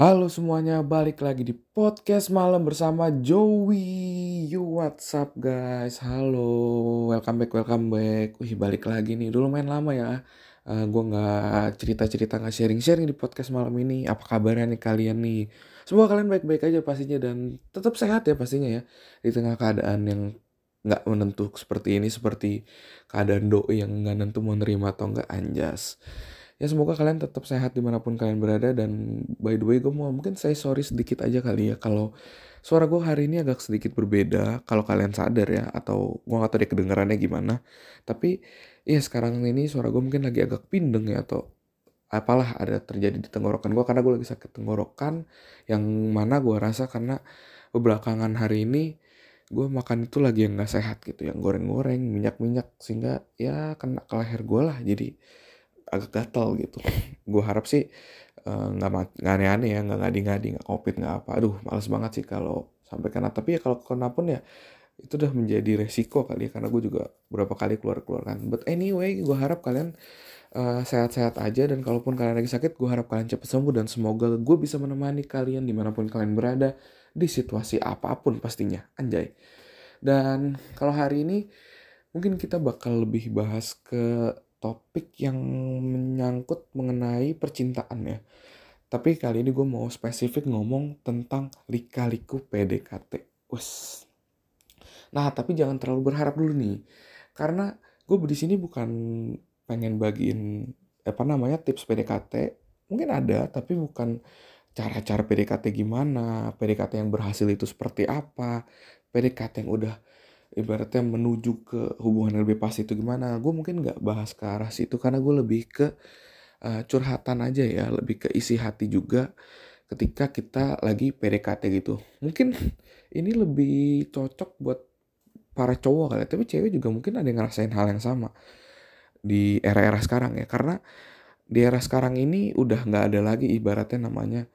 Halo semuanya, balik lagi di podcast malam bersama Joey. You what's up guys? Halo, welcome back, welcome back. Wih balik lagi nih, dulu main lama ya. Uh, gue nggak cerita-cerita nggak sharing-sharing di podcast malam ini. Apa kabarnya nih kalian nih? Semoga kalian baik-baik aja pastinya dan tetap sehat ya pastinya ya di tengah keadaan yang nggak menentu seperti ini seperti keadaan doi yang nggak nentu mau nerima atau nggak anjas ya semoga kalian tetap sehat di mana pun kalian berada dan by the way gue mau mungkin saya sorry sedikit aja kali ya. Kalau suara gue hari ini agak sedikit berbeda kalau kalian sadar ya atau gue gak tahu deh kedengarannya gimana. Tapi ya sekarang ini suara gue mungkin lagi agak pindeng ya atau apalah ada terjadi di tenggorokan gue karena gue lagi sakit tenggorokan yang mana gue rasa karena belakangan hari ini gue makan itu lagi yang gak sehat gitu yang goreng-goreng minyak-minyak sehingga ya kena ke leher gue lah jadi agak gatal gitu. Gue harap sih eh, nggak uh, aneh-aneh ya nggak ngadi-ngadi nggak covid nggak apa. Aduh males banget sih kalau sampai kena. Tapi ya kalau kena pun ya itu udah menjadi resiko kali ya karena gue juga berapa kali keluar keluar kan. But anyway gue harap kalian sehat sehat-sehat aja. Dan kalaupun kalian lagi sakit gue harap kalian cepat sembuh. Dan semoga gue bisa menemani kalian di mana pun kalian berada di situasi apa pun pastinya. Anjay. Dan kalau hari ini mungkin kita bakal lebih bahas ke topik yang menyangkut mengenai percintaan ya. Tapi kali ini gue mau spesifik ngomong tentang lika-liku PDKT. Wes. Nah, tapi jangan terlalu berharap dulu nih. Karena gue di sini bukan pengen bagiin apa namanya tips PDKT. Mungkin ada, tapi bukan cara-cara PDKT gimana, PDKT yang berhasil itu seperti apa, PDKT yang udah ibaratnya menuju ke hubungan yang lebih pasti itu gimana. Gue mungkin nggak bahas ke arah situ karena gue lebih ke uh, curhatan aja ya lebih ke isi hati juga ketika kita lagi PDKT gitu. Mungkin ini lebih cocok buat para cowok kali ya. tapi cewek juga mungkin ada yang ngerasain hal yang sama di era-era sekarang ya. Karena di era sekarang ini udah nggak ada lagi ibaratnya namanya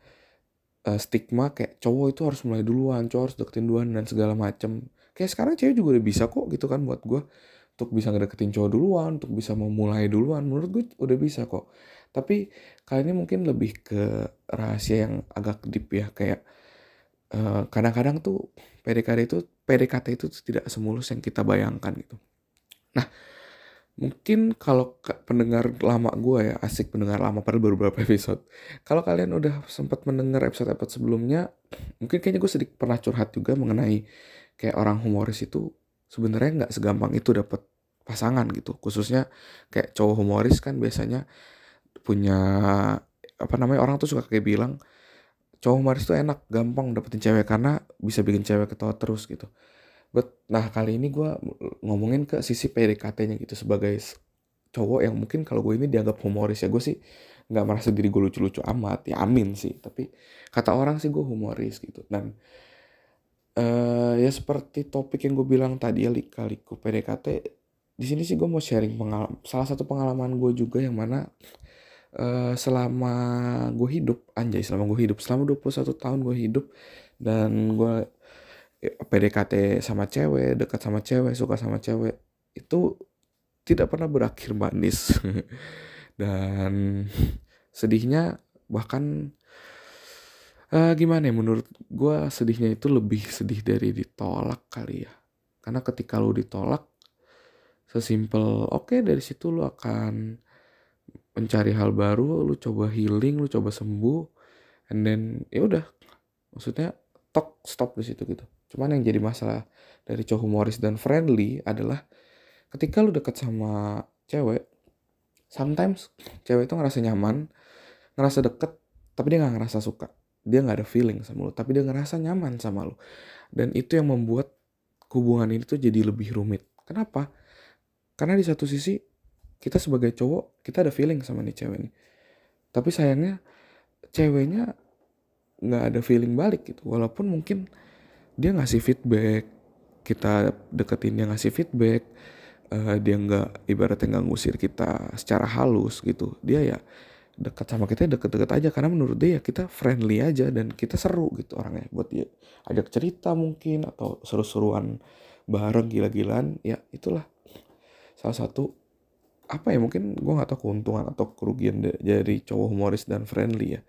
uh, stigma kayak cowok itu harus mulai duluan cowok harus deketin duluan dan segala macem kayak sekarang cewek juga udah bisa kok gitu kan buat gue untuk bisa ngedeketin cowok duluan untuk bisa memulai duluan menurut gue udah bisa kok. Tapi kali ini mungkin lebih ke rahasia yang agak deep ya kayak eh, kadang-kadang tuh PDKT itu PDKT itu tidak semulus yang kita bayangkan gitu. Nah mungkin kalau pendengar lama gue ya asik pendengar lama pada beberapa episode. Kalau kalian udah sempat mendengar episode-episode sebelumnya mungkin kayaknya gue sedikit pernah curhat juga mengenai kayak orang humoris itu sebenarnya nggak segampang itu dapat pasangan gitu. Khususnya kayak cowok humoris kan biasanya punya apa namanya orang tuh suka kayak bilang cowok humoris tuh enak gampang dapetin cewek karena bisa bikin cewek ketawa terus gitu. But nah kali ini gue ngomongin ke sisi PDKT-nya gitu. Sebagai cowok yang mungkin kalau gue ini dianggap humoris ya gue sih nggak merasa diri gue lucu-lucu amat. Ya amin sih. Tapi kata orang sih gue humoris gitu. Dan uh, ya seperti topik yang gue bilang tadi ya lika-liku PDKT di sini sih gue mau sharing pengalaman salah satu pengalaman gue juga yang mana uh, selama gue hidup anjay selama gue hidup selama 21 tahun gue hidup dan gue ya, PDKT sama cewek dekat sama cewek suka sama cewek itu tidak pernah berakhir manis. Dan sedihnya bahkan uh, gimana ya menurut gue sedihnya itu lebih sedih dari ditolak kali ya. Karena ketika lo ditolak sesimpel oke okay, dari situ lo akan mencari hal baru lo coba healing lo coba sembuh and then ya udah. Maksudnya tok stop di situ gitu. Cuman yang jadi masalah dari cowok humoris dan friendly adalah ketika lu deket sama cewek sometimes cewek itu ngerasa nyaman ngerasa deket tapi dia nggak ngerasa suka dia nggak ada feeling sama lo tapi dia ngerasa nyaman sama lo. Dan itu yang membuat hubungan ini tuh jadi lebih rumit. Kenapa? Karena di satu sisi kita sebagai cowok kita ada feeling sama nih cewek nih. Tapi sayangnya ceweknya nggak ada feeling balik gitu. Walaupun mungkin dia ngasih feedback kita deketin dia ngasih feedback uh, dia nggak ibaratnya nggak ngusir kita secara halus gitu. Dia ya dekat sama kita deket-deket aja. Karena menurut dia ya kita friendly aja dan kita seru gitu orangnya. Buat dia ajak cerita mungkin atau seru-seruan bareng gila-gilaan ya itulah salah satu apa ya mungkin gue nggak tahu keuntungan atau kerugian dari cowok humoris dan friendly ya.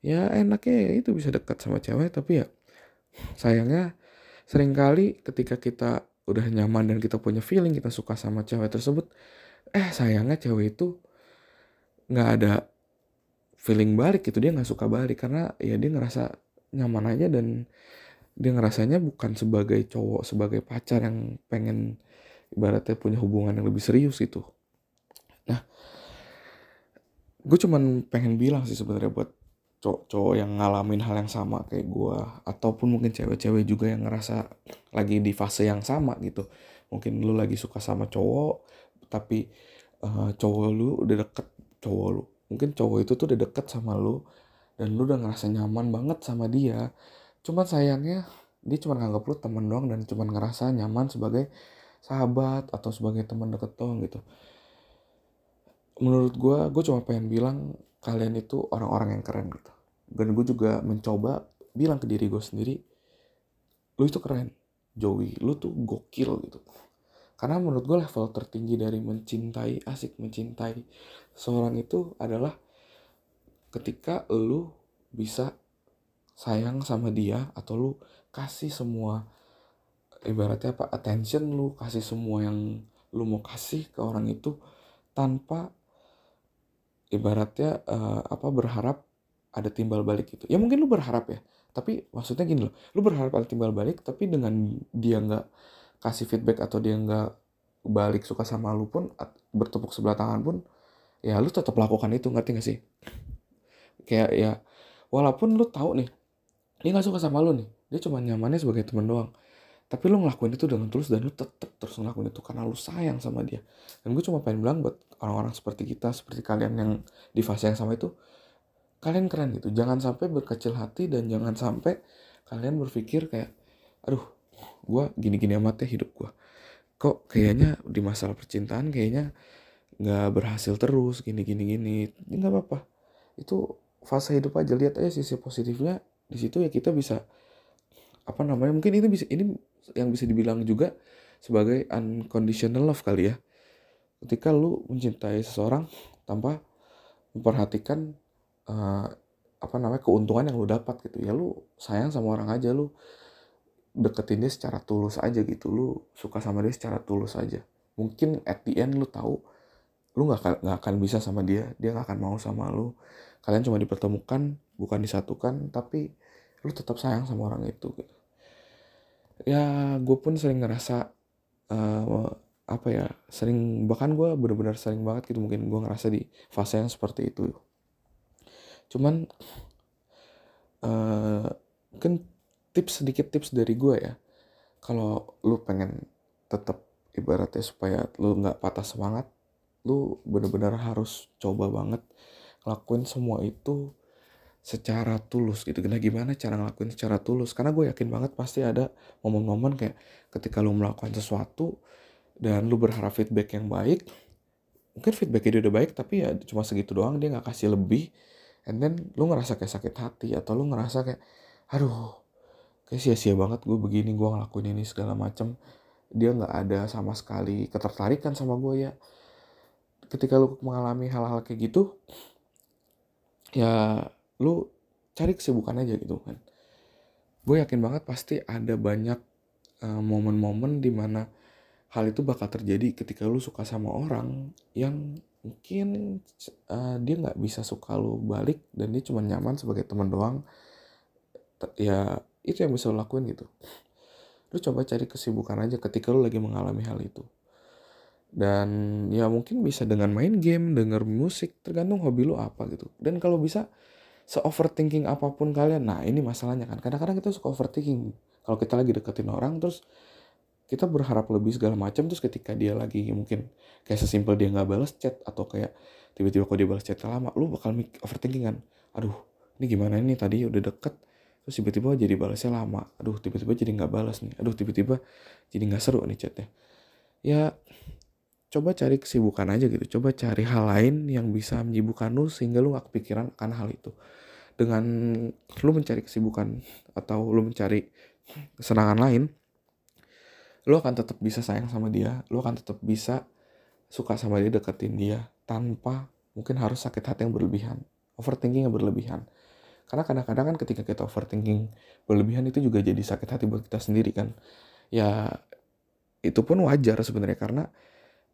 Ya enaknya ya itu bisa dekat sama cewek tapi ya sayangnya sering kali ketika kita udah nyaman dan kita punya feeling kita suka sama cewek tersebut eh sayangnya cewek itu nggak ada feeling balik gitu dia nggak suka balik karena ya dia ngerasa nyaman aja dan dia ngerasanya bukan sebagai cowok sebagai pacar yang pengen ibaratnya punya hubungan yang lebih serius gitu. Nah gue cuman pengen bilang sih sebenarnya buat cowok-cowok yang ngalamin hal yang sama kayak gue ataupun mungkin cewek-cewek juga yang ngerasa lagi di fase yang sama gitu. Mungkin lu lagi suka sama cowok tapi uh, cowok lu udah deket cowok lu. Mungkin cowok itu tuh udah deket sama lu dan lu udah ngerasa nyaman banget sama dia. Cuman sayangnya dia cuma nganggap lu temen doang dan cuma ngerasa nyaman sebagai sahabat atau sebagai teman deket doang gitu. Menurut gue gue cuma pengen bilang kalian itu orang-orang yang keren gitu. Dan gue juga mencoba bilang ke diri gue sendiri lu itu keren. Joey lu tuh gokil gitu karena menurut gue level tertinggi dari mencintai asik mencintai seorang itu adalah ketika lu bisa sayang sama dia atau lu kasih semua ibaratnya apa attention lu kasih semua yang lu mau kasih ke orang itu tanpa ibaratnya uh, apa berharap ada timbal balik gitu. Ya mungkin lu berharap ya tapi maksudnya gini loh lu berharap ada timbal balik tapi dengan dia nggak kasih feedback atau dia nggak balik suka sama lu pun bertepuk sebelah tangan pun ya lu tetap lakukan itu ngerti gak sih? Kayak ya walaupun lu tahu nih dia nggak suka sama lu nih dia cuma nyamannya sebagai teman doang. Tapi lu ngelakuin itu dengan tulus dan lu tetap terus ngelakuin itu karena lu sayang sama dia. Dan gue cuma pengen bilang buat orang-orang seperti kita seperti kalian yang di fase yang sama itu kalian keren gitu. Jangan sampai berkecil hati dan jangan sampai kalian berpikir kayak aduh gue gini-gini amat ya hidup gue kok kayaknya di masalah percintaan kayaknya nggak berhasil terus gini-gini gini. Ini nggak apa-apa. Itu fase hidup aja lihat aja sisi positifnya. Di situ ya kita bisa apa namanya mungkin itu bisa ini yang bisa dibilang juga sebagai unconditional love kali ya. Ketika lu mencintai seseorang tanpa memperhatikan uh, apa namanya keuntungan yang lu dapat gitu. Ya lu sayang sama orang aja lu deketin dia secara tulus aja gitu. Lu suka sama dia secara tulus aja. Mungkin at the end lu tahu lu nggak nggak akan bisa sama dia dia nggak akan mau sama lu. Kalian cuma dipertemukan bukan disatukan tapi lu tetap sayang sama orang itu gitu. Ya gue pun sering ngerasa uh, apa ya sering bahkan gue benar-benar sering banget gitu mungkin gue ngerasa di fase yang seperti itu. Cuman uh, mungkin tips sedikit tips dari gue ya kalau lu pengen tetap ibaratnya supaya lu nggak patah semangat lu bener-bener harus coba banget lakuin semua itu secara tulus gitu. Nah gimana cara ngelakuin secara tulus? Karena gue yakin banget pasti ada momen-momen kayak ketika lu melakukan sesuatu dan lu berharap feedback yang baik. Mungkin feedbacknya dia udah baik tapi ya cuma segitu doang dia nggak kasih lebih. And then lu ngerasa kayak sakit hati atau lu ngerasa kayak aduh kayak sia-sia banget gue begini gue ngelakuin ini segala macem. Dia nggak ada sama sekali ketertarikan sama gue ya. Ketika lu mengalami hal-hal kayak gitu ya lu cari kesibukan aja gitu kan. Gue yakin banget pasti ada banyak uh, momen-momen di mana hal itu bakal terjadi ketika lu suka sama orang yang mungkin uh, dia nggak bisa suka lu balik dan dia cuma nyaman sebagai teman doang. Ya itu yang bisa lu lakuin gitu lu coba cari kesibukan aja ketika lu lagi mengalami hal itu dan ya mungkin bisa dengan main game, denger musik, tergantung hobi lu apa gitu. Dan kalau bisa se-overthinking apa pun kalian. Nah, ini masalahnya kan. Kadang-kadang kita suka overthinking. Kalau kita lagi deketin orang terus kita berharap lebih segala macam terus ketika dia lagi mungkin kayak sesimpel dia nggak balas chat atau kayak tiba-tiba kok dia balas chat lama, lu bakal overthinking kan. Aduh, ini gimana ini tadi udah deket terus tiba-tiba jadi balasnya lama. Aduh, tiba-tiba jadi nggak balas nih. Aduh, tiba-tiba jadi nggak seru nih chatnya. Ya, coba cari kesibukan aja gitu coba cari hal lain yang bisa menyibukkan lu sehingga lu gak kepikiran akan hal itu dengan lu mencari kesibukan atau lu mencari kesenangan lain lu akan tetap bisa sayang sama dia lu akan tetap bisa suka sama dia deketin dia tanpa mungkin harus sakit hati yang berlebihan overthinking yang berlebihan karena kadang-kadang kan ketika kita overthinking berlebihan itu juga jadi sakit hati buat kita sendiri kan. Ya itu pun wajar sebenarnya karena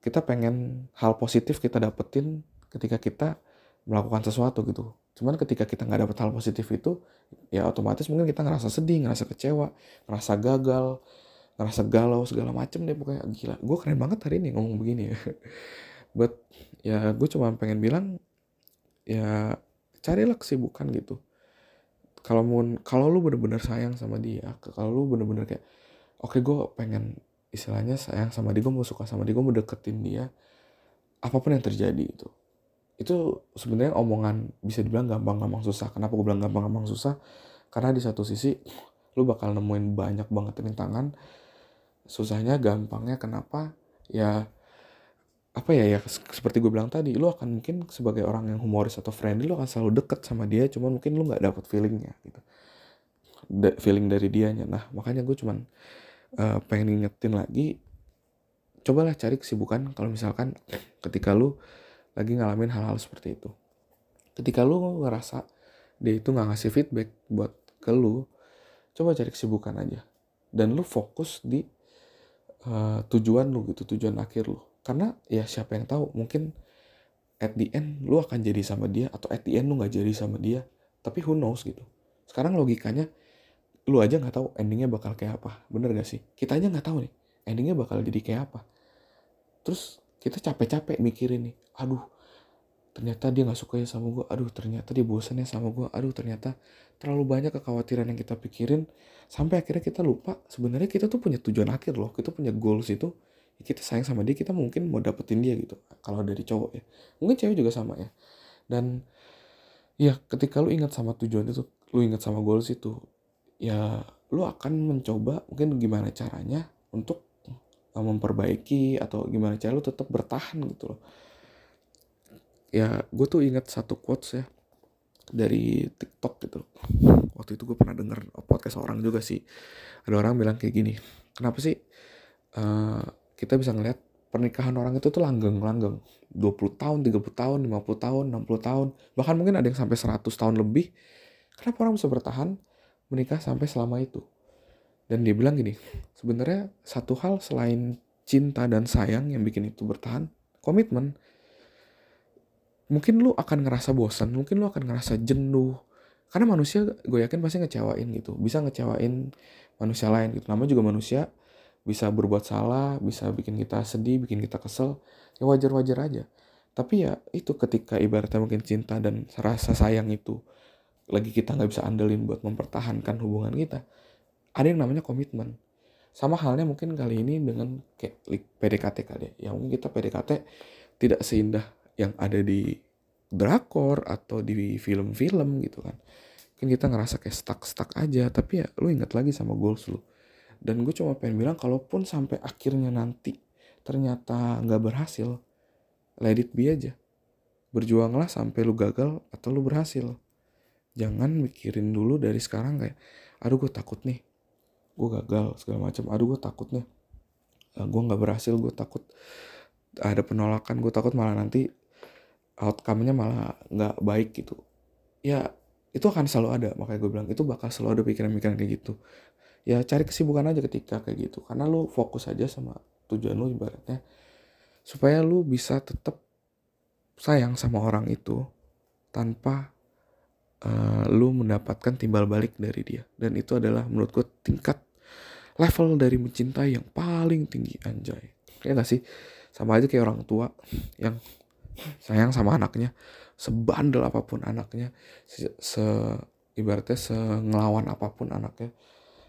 kita pengen hal positif kita dapetin ketika kita melakukan sesuatu gitu. Cuman ketika kita nggak dapet hal positif itu ya otomatis mungkin kita ngerasa sedih ngerasa kecewa ngerasa gagal ngerasa galau segala macem deh pokoknya. Gila gue keren banget hari ini ngomong begini ya. But ya gue cuma pengen bilang ya carilah kesibukan gitu kalau kalau lu bener-bener sayang sama dia kalau lu bener-bener kayak oke okay, gue pengen istilahnya sayang sama dia gue mau suka sama dia gue mau deketin dia apa pun yang terjadi itu. Itu sebenarnya omongan bisa dibilang gampang-gampang susah. Kenapa gue bilang gampang-gampang susah? Karena di satu sisi lu bakal nemuin banyak banget rintangan. Susahnya gampangnya kenapa? Ya apa ya ya seperti gue bilang tadi lu akan mungkin sebagai orang yang humoris atau friendly lu akan selalu deket sama dia cuman mungkin lu nggak dapet feelingnya gitu. Feeling dari dianya. Nah makanya gue cuman uh, pengen ngingetin lagi cobalah cari kesibukan kalau misalkan ketika lu lagi ngalamin hal-hal seperti itu. Ketika lu ngerasa dia itu nggak ngasih feedback buat ke lu coba cari kesibukan aja. Dan lu fokus di uh, tujuan lu gitu tujuan akhir lu karena ya siapa yang tahu mungkin at the end lu akan jadi sama dia atau at the end lu nggak jadi sama dia. Tapi who knows gitu. Sekarang logikanya lu aja nggak tahu endingnya bakal kayak apa. Bener gak sih? Kita aja nggak tahu nih endingnya bakal jadi kayak apa. Terus kita capek-capek mikirin nih aduh ternyata dia nggak suka ya sama gue aduh ternyata dia bosannya sama gue aduh ternyata terlalu banyak kekhawatiran yang kita pikirin. Sampai akhirnya kita lupa sebenarnya kita tuh punya tujuan akhir loh. Kita punya goals itu kita sayang sama dia kita mungkin mau dapetin dia gitu kalau dari cowok ya. Mungkin cewek juga sama ya. Dan ya ketika lu ingat sama tujuan itu lu ingat sama goals itu ya lu akan mencoba mungkin gimana caranya untuk uh, memperbaiki atau gimana cara lu tetap bertahan gitu loh. Ya gue tuh ingat satu quotes ya dari TikTok gitu. Waktu itu gue pernah denger podcast orang juga sih. Ada orang bilang kayak gini kenapa sih uh, kita bisa ngeliat pernikahan orang itu tuh langgeng langgeng. 20 tahun 30 tahun 50 tahun 60 tahun. Bahkan mungkin ada yang sampai 100 tahun lebih. Kenapa orang bisa bertahan menikah sampai selama itu? Dan dia bilang gini sebenarnya satu hal selain cinta dan sayang yang bikin itu bertahan komitmen. Mungkin lu akan ngerasa bosan mungkin lu akan ngerasa jenuh. Karena manusia gue yakin pasti ngecewain gitu. Bisa ngecewain manusia lain gitu. Namanya juga manusia bisa berbuat salah, bisa bikin kita sedih, bikin kita kesel, ya wajar-wajar aja. Tapi ya itu ketika ibaratnya mungkin cinta dan rasa sayang itu lagi kita nggak bisa andelin buat mempertahankan hubungan kita, ada yang namanya komitmen. Sama halnya mungkin kali ini dengan kayak PDKT kali ya. Ya mungkin kita PDKT tidak seindah yang ada di drakor atau di film-film gitu kan. Mungkin kita ngerasa kayak stuck-stuck aja, tapi ya lu ingat lagi sama goals lu dan gue cuma pengen bilang kalaupun sampai akhirnya nanti ternyata nggak berhasil let it be aja. Berjuanglah sampai lu gagal atau lu berhasil. Jangan mikirin dulu dari sekarang kayak aduh gue takut nih gue gagal segala macam. Aduh gue takut nih uh, gue nggak berhasil gue takut ada penolakan gue takut malah nanti outcome-nya malah nggak baik gitu. Ya itu akan selalu ada. Makanya gue bilang itu bakal selalu ada pikiran-pikiran kayak gitu ya cari kesibukan aja ketika kayak gitu. Karena lu fokus aja sama tujuan lu ibaratnya. Supaya lu bisa tetap sayang sama orang itu tanpa uh, lu mendapatkan timbal balik dari dia. Dan itu adalah menurut gue tingkat level dari mencintai yang paling tinggi anjay. Kayak gak sih? Sama aja kayak orang tua yang sayang sama anaknya sebandel apa pun anaknya se, se ibaratnya se ngelawan apa pun anaknya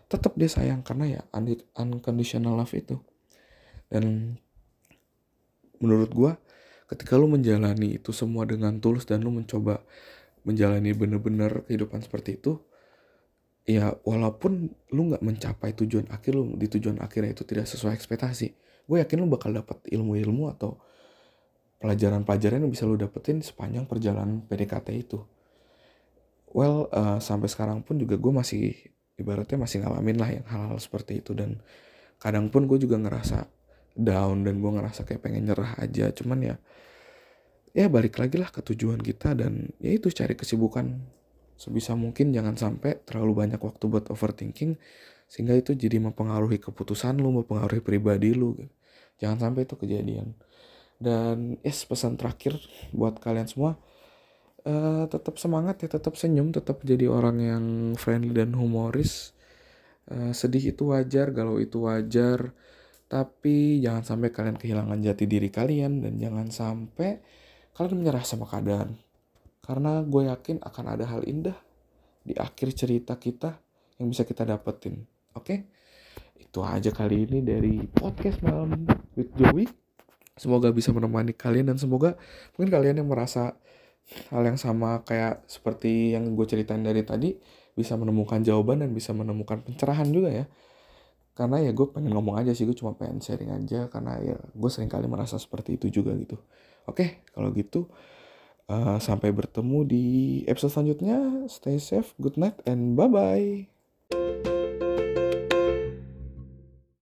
tetap dia sayang karena ya unconditional love itu. Dan menurut gue ketika lu menjalani itu semua dengan tulus dan lu mencoba menjalani bener-bener kehidupan seperti itu ya walaupun lu nggak mencapai tujuan akhir lu di tujuan akhirnya itu tidak sesuai ekspektasi gue yakin lu bakal dapat ilmu-ilmu atau pelajaran-pelajaran yang bisa lu dapetin sepanjang perjalanan PDKT itu. Well uh, sampai sekarang pun juga gue masih ibaratnya masih ngalamin lah yang hal-hal seperti itu. Dan kadang pun gue juga ngerasa down dan gue ngerasa kayak pengen nyerah aja. Cuman ya ya balik lagi lah ke tujuan kita dan ya itu cari kesibukan. Sebisa mungkin jangan sampai terlalu banyak waktu buat overthinking sehingga itu jadi mempengaruhi keputusan lu mempengaruhi pribadi lu. Jangan sampai itu kejadian. Dan yes pesan terakhir buat kalian semua uh, tetap semangat ya tetap senyum tetap jadi orang yang friendly dan humoris uh, sedih itu wajar galau itu wajar tapi jangan sampai kalian kehilangan jati diri kalian dan jangan sampai kalian menyerah sama keadaan. Karena gue yakin akan ada hal indah di akhir cerita kita yang bisa kita dapetin. Oke? Okay? Itu aja kali ini dari podcast malam with Joey. Semoga bisa menemani kalian dan semoga mungkin kalian yang merasa hal yang sama kayak seperti yang gue ceritain dari tadi bisa menemukan jawaban dan bisa menemukan pencerahan juga ya. Karena ya gue pengen ngomong aja sih gue cuma pengen sharing aja karena ya gue sering kali merasa seperti itu juga gitu. Oke kalau gitu uh, sampai bertemu di episode selanjutnya. Stay safe good night and bye bye